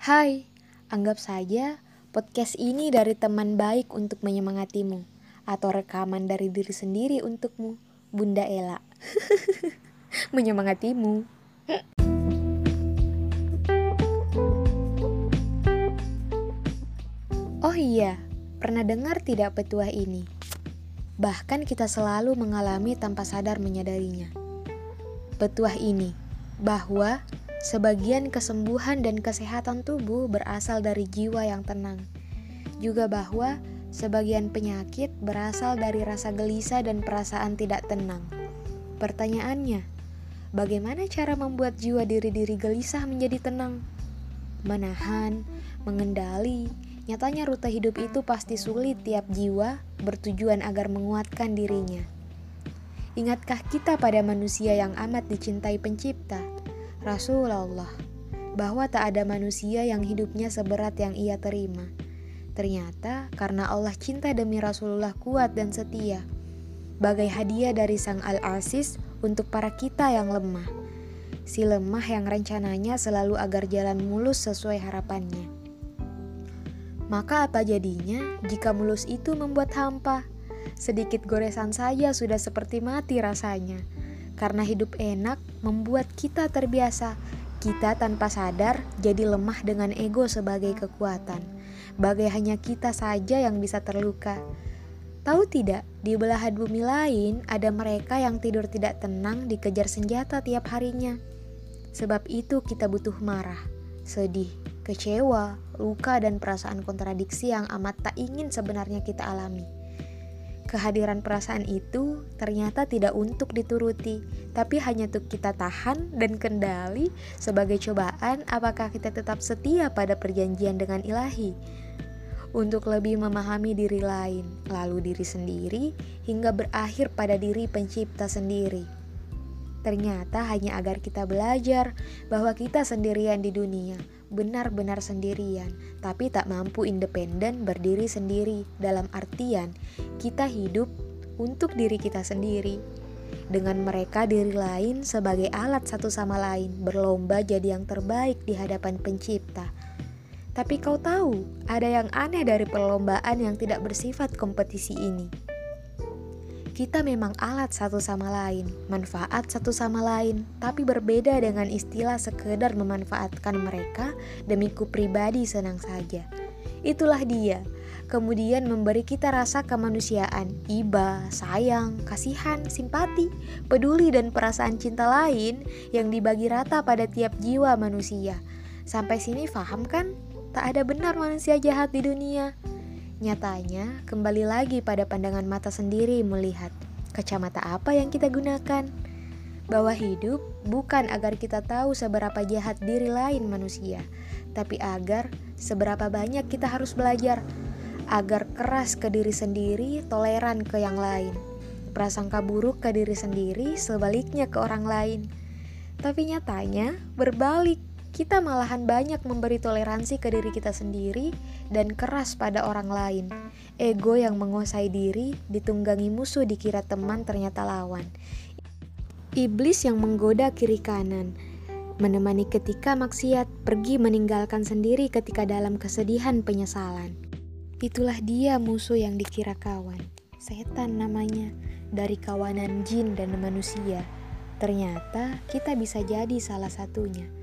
Hai, anggap saja podcast ini dari teman baik untuk menyemangatimu atau rekaman dari diri sendiri untukmu, Bunda Ella. menyemangatimu. Oh iya, pernah dengar tidak petuah ini? Bahkan kita selalu mengalami tanpa sadar menyadarinya. Petuah ini bahwa Sebagian kesembuhan dan kesehatan tubuh berasal dari jiwa yang tenang. Juga bahwa sebagian penyakit berasal dari rasa gelisah dan perasaan tidak tenang. Pertanyaannya, bagaimana cara membuat jiwa diri-diri gelisah menjadi tenang? Menahan, mengendali, nyatanya rute hidup itu pasti sulit tiap jiwa bertujuan agar menguatkan dirinya. Ingatkah kita pada manusia yang amat dicintai Pencipta? Rasulullah bahwa tak ada manusia yang hidupnya seberat yang ia terima. Ternyata karena Allah cinta demi Rasulullah kuat dan setia. Bagai hadiah dari Sang Al-Asis untuk para kita yang lemah. Si lemah yang rencananya selalu agar jalan mulus sesuai harapannya. Maka apa jadinya jika mulus itu membuat hampa? Sedikit goresan saja sudah seperti mati rasanya. Karena hidup enak membuat kita terbiasa. Kita tanpa sadar jadi lemah dengan ego sebagai kekuatan. Bagai hanya kita saja yang bisa terluka. Tahu tidak, di belahan bumi lain ada mereka yang tidur tidak tenang dikejar senjata tiap harinya. Sebab itu kita butuh marah, sedih, kecewa, luka dan perasaan kontradiksi yang amat tak ingin sebenarnya kita alami. Kehadiran perasaan itu ternyata tidak untuk dituruti, tapi hanya untuk kita tahan dan kendali sebagai cobaan apakah kita tetap setia pada perjanjian dengan ilahi. Untuk lebih memahami diri lain, lalu diri sendiri, hingga berakhir pada diri pencipta sendiri. Ternyata hanya agar kita belajar bahwa kita sendirian di dunia, benar-benar sendirian, tapi tak mampu independen berdiri sendiri. Dalam artian, kita hidup untuk diri kita sendiri. Dengan mereka diri lain sebagai alat satu sama lain, berlomba jadi yang terbaik di hadapan pencipta. Tapi kau tahu, ada yang aneh dari perlombaan yang tidak bersifat kompetisi ini kita memang alat satu sama lain, manfaat satu sama lain, tapi berbeda dengan istilah sekedar memanfaatkan mereka demi ku pribadi senang saja. Itulah dia, kemudian memberi kita rasa kemanusiaan, iba, sayang, kasihan, simpati, peduli dan perasaan cinta lain yang dibagi rata pada tiap jiwa manusia. Sampai sini paham kan? Tak ada benar manusia jahat di dunia. Nyatanya, kembali lagi pada pandangan mata sendiri melihat kacamata apa yang kita gunakan. Bahwa hidup bukan agar kita tahu seberapa jahat diri lain manusia, tapi agar seberapa banyak kita harus belajar agar keras ke diri sendiri, toleran ke yang lain. Prasangka buruk ke diri sendiri, sebaliknya ke orang lain. Tapi nyatanya berbalik kita malahan banyak memberi toleransi ke diri kita sendiri dan keras pada orang lain. Ego yang menguasai diri ditunggangi musuh dikira teman ternyata lawan. Iblis yang menggoda kiri kanan, menemani ketika maksiat, pergi meninggalkan sendiri ketika dalam kesedihan penyesalan. Itulah dia musuh yang dikira kawan. Setan namanya, dari kawanan jin dan manusia. Ternyata kita bisa jadi salah satunya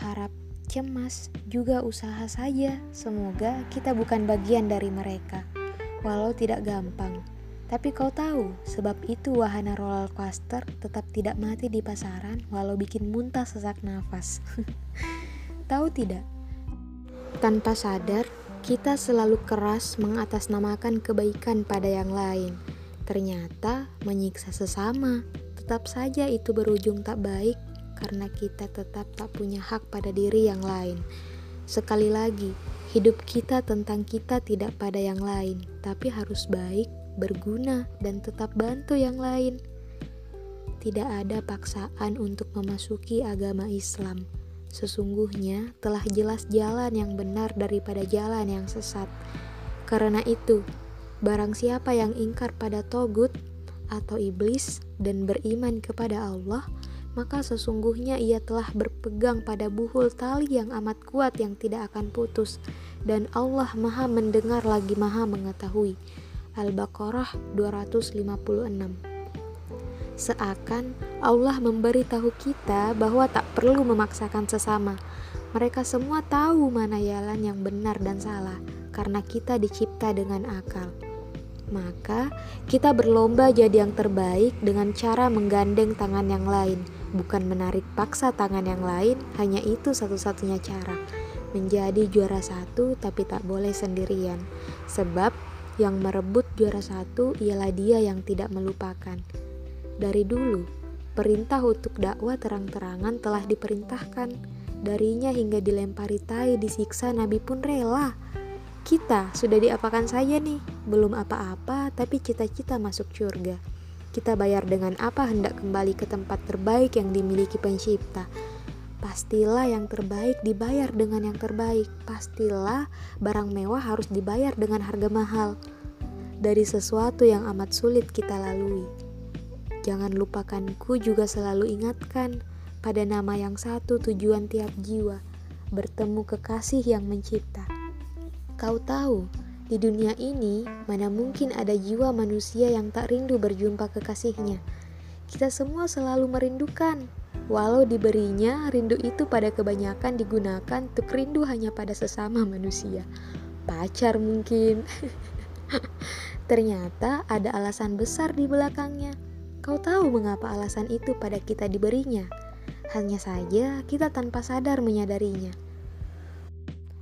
harap, cemas, juga usaha saja. Semoga kita bukan bagian dari mereka, walau tidak gampang. Tapi kau tahu, sebab itu wahana roller coaster tetap tidak mati di pasaran walau bikin muntah sesak nafas. tahu tidak? Tanpa sadar, kita selalu keras mengatasnamakan kebaikan pada yang lain. Ternyata menyiksa sesama, tetap saja itu berujung tak baik karena kita tetap tak punya hak pada diri yang lain. Sekali lagi, hidup kita tentang kita tidak pada yang lain, tapi harus baik, berguna, dan tetap bantu yang lain. Tidak ada paksaan untuk memasuki agama Islam. Sesungguhnya telah jelas jalan yang benar daripada jalan yang sesat. Karena itu, barang siapa yang ingkar pada togut atau iblis dan beriman kepada Allah, maka sesungguhnya ia telah berpegang pada buhul tali yang amat kuat yang tidak akan putus dan Allah Maha mendengar lagi Maha mengetahui. Al-Baqarah 256. Seakan Allah memberitahu kita bahwa tak perlu memaksakan sesama. Mereka semua tahu mana jalan yang benar dan salah karena kita dicipta dengan akal. Maka kita berlomba jadi yang terbaik dengan cara menggandeng tangan yang lain, bukan menarik paksa tangan yang lain, hanya itu satu-satunya cara. Menjadi juara satu tapi tak boleh sendirian. Sebab yang merebut juara satu ialah dia yang tidak melupakan. Dari dulu, perintah untuk dakwah terang-terangan telah diperintahkan. Darinya hingga dilempari tai disiksa Nabi pun rela. Kita sudah diapakan saja nih, belum apa-apa tapi cita-cita masuk surga. Kita bayar dengan apa hendak kembali ke tempat terbaik yang dimiliki pencipta. Pastilah yang terbaik dibayar dengan yang terbaik. Pastilah barang mewah harus dibayar dengan harga mahal. Dari sesuatu yang amat sulit kita lalui. Jangan lupakanku juga selalu ingatkan pada nama yang satu tujuan tiap jiwa, bertemu kekasih yang mencipta. Kau tahu, di dunia ini mana mungkin ada jiwa manusia yang tak rindu berjumpa kekasihnya. Kita semua selalu merindukan, walau diberinya rindu itu pada kebanyakan digunakan untuk rindu hanya pada sesama manusia. Pacar mungkin. Ternyata ada alasan besar di belakangnya. Kau tahu mengapa alasan itu pada kita diberinya? Hanya saja kita tanpa sadar menyadarinya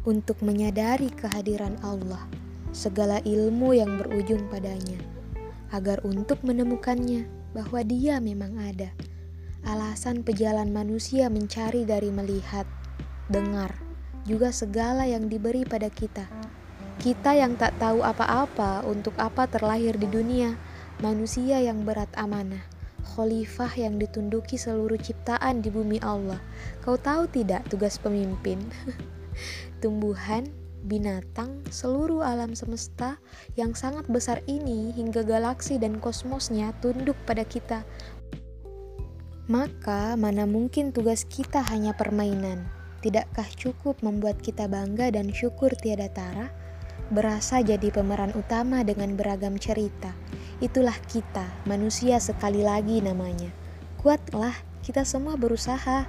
untuk menyadari kehadiran Allah, segala ilmu yang berujung padanya, agar untuk menemukannya bahwa Dia memang ada. Alasan pejalan manusia mencari dari melihat, dengar, juga segala yang diberi pada kita. Kita yang tak tahu apa-apa untuk apa terlahir di dunia, manusia yang berat amanah, khalifah yang ditunduki seluruh ciptaan di bumi Allah. Kau tahu tidak tugas pemimpin? tumbuhan, binatang, seluruh alam semesta yang sangat besar ini hingga galaksi dan kosmosnya tunduk pada kita. Maka, mana mungkin tugas kita hanya permainan? Tidakkah cukup membuat kita bangga dan syukur tiada tara? Berasa jadi pemeran utama dengan beragam cerita. Itulah kita, manusia sekali lagi namanya. Kuatlah, kita semua berusaha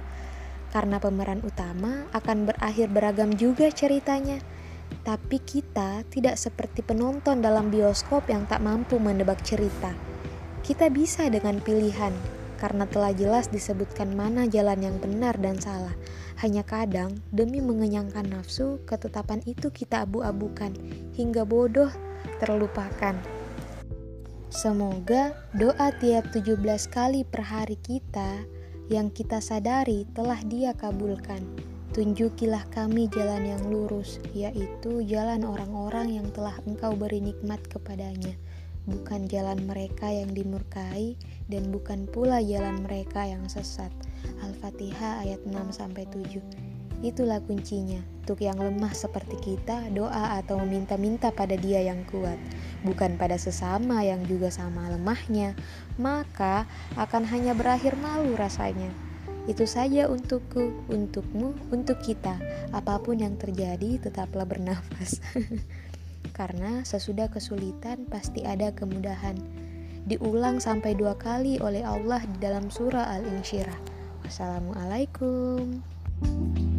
karena pemeran utama akan berakhir beragam juga ceritanya. Tapi kita tidak seperti penonton dalam bioskop yang tak mampu menebak cerita. Kita bisa dengan pilihan, karena telah jelas disebutkan mana jalan yang benar dan salah. Hanya kadang, demi mengenyangkan nafsu, ketetapan itu kita abu-abukan, hingga bodoh terlupakan. Semoga doa tiap 17 kali per hari kita yang kita sadari telah Dia kabulkan. Tunjukilah kami jalan yang lurus, yaitu jalan orang-orang yang telah Engkau beri nikmat kepadanya, bukan jalan mereka yang dimurkai dan bukan pula jalan mereka yang sesat. Al-Fatihah ayat 6 7. Itulah kuncinya. Untuk yang lemah seperti kita, doa atau meminta-minta pada Dia yang kuat, bukan pada sesama yang juga sama lemahnya, maka akan hanya berakhir malu rasanya. Itu saja untukku, untukmu, untuk kita. Apa pun yang terjadi, tetaplah bernafas. Karena sesudah kesulitan pasti ada kemudahan. Diulang sampai dua kali oleh Allah di dalam surah Al-Insyirah. Wassalamualaikum. thank you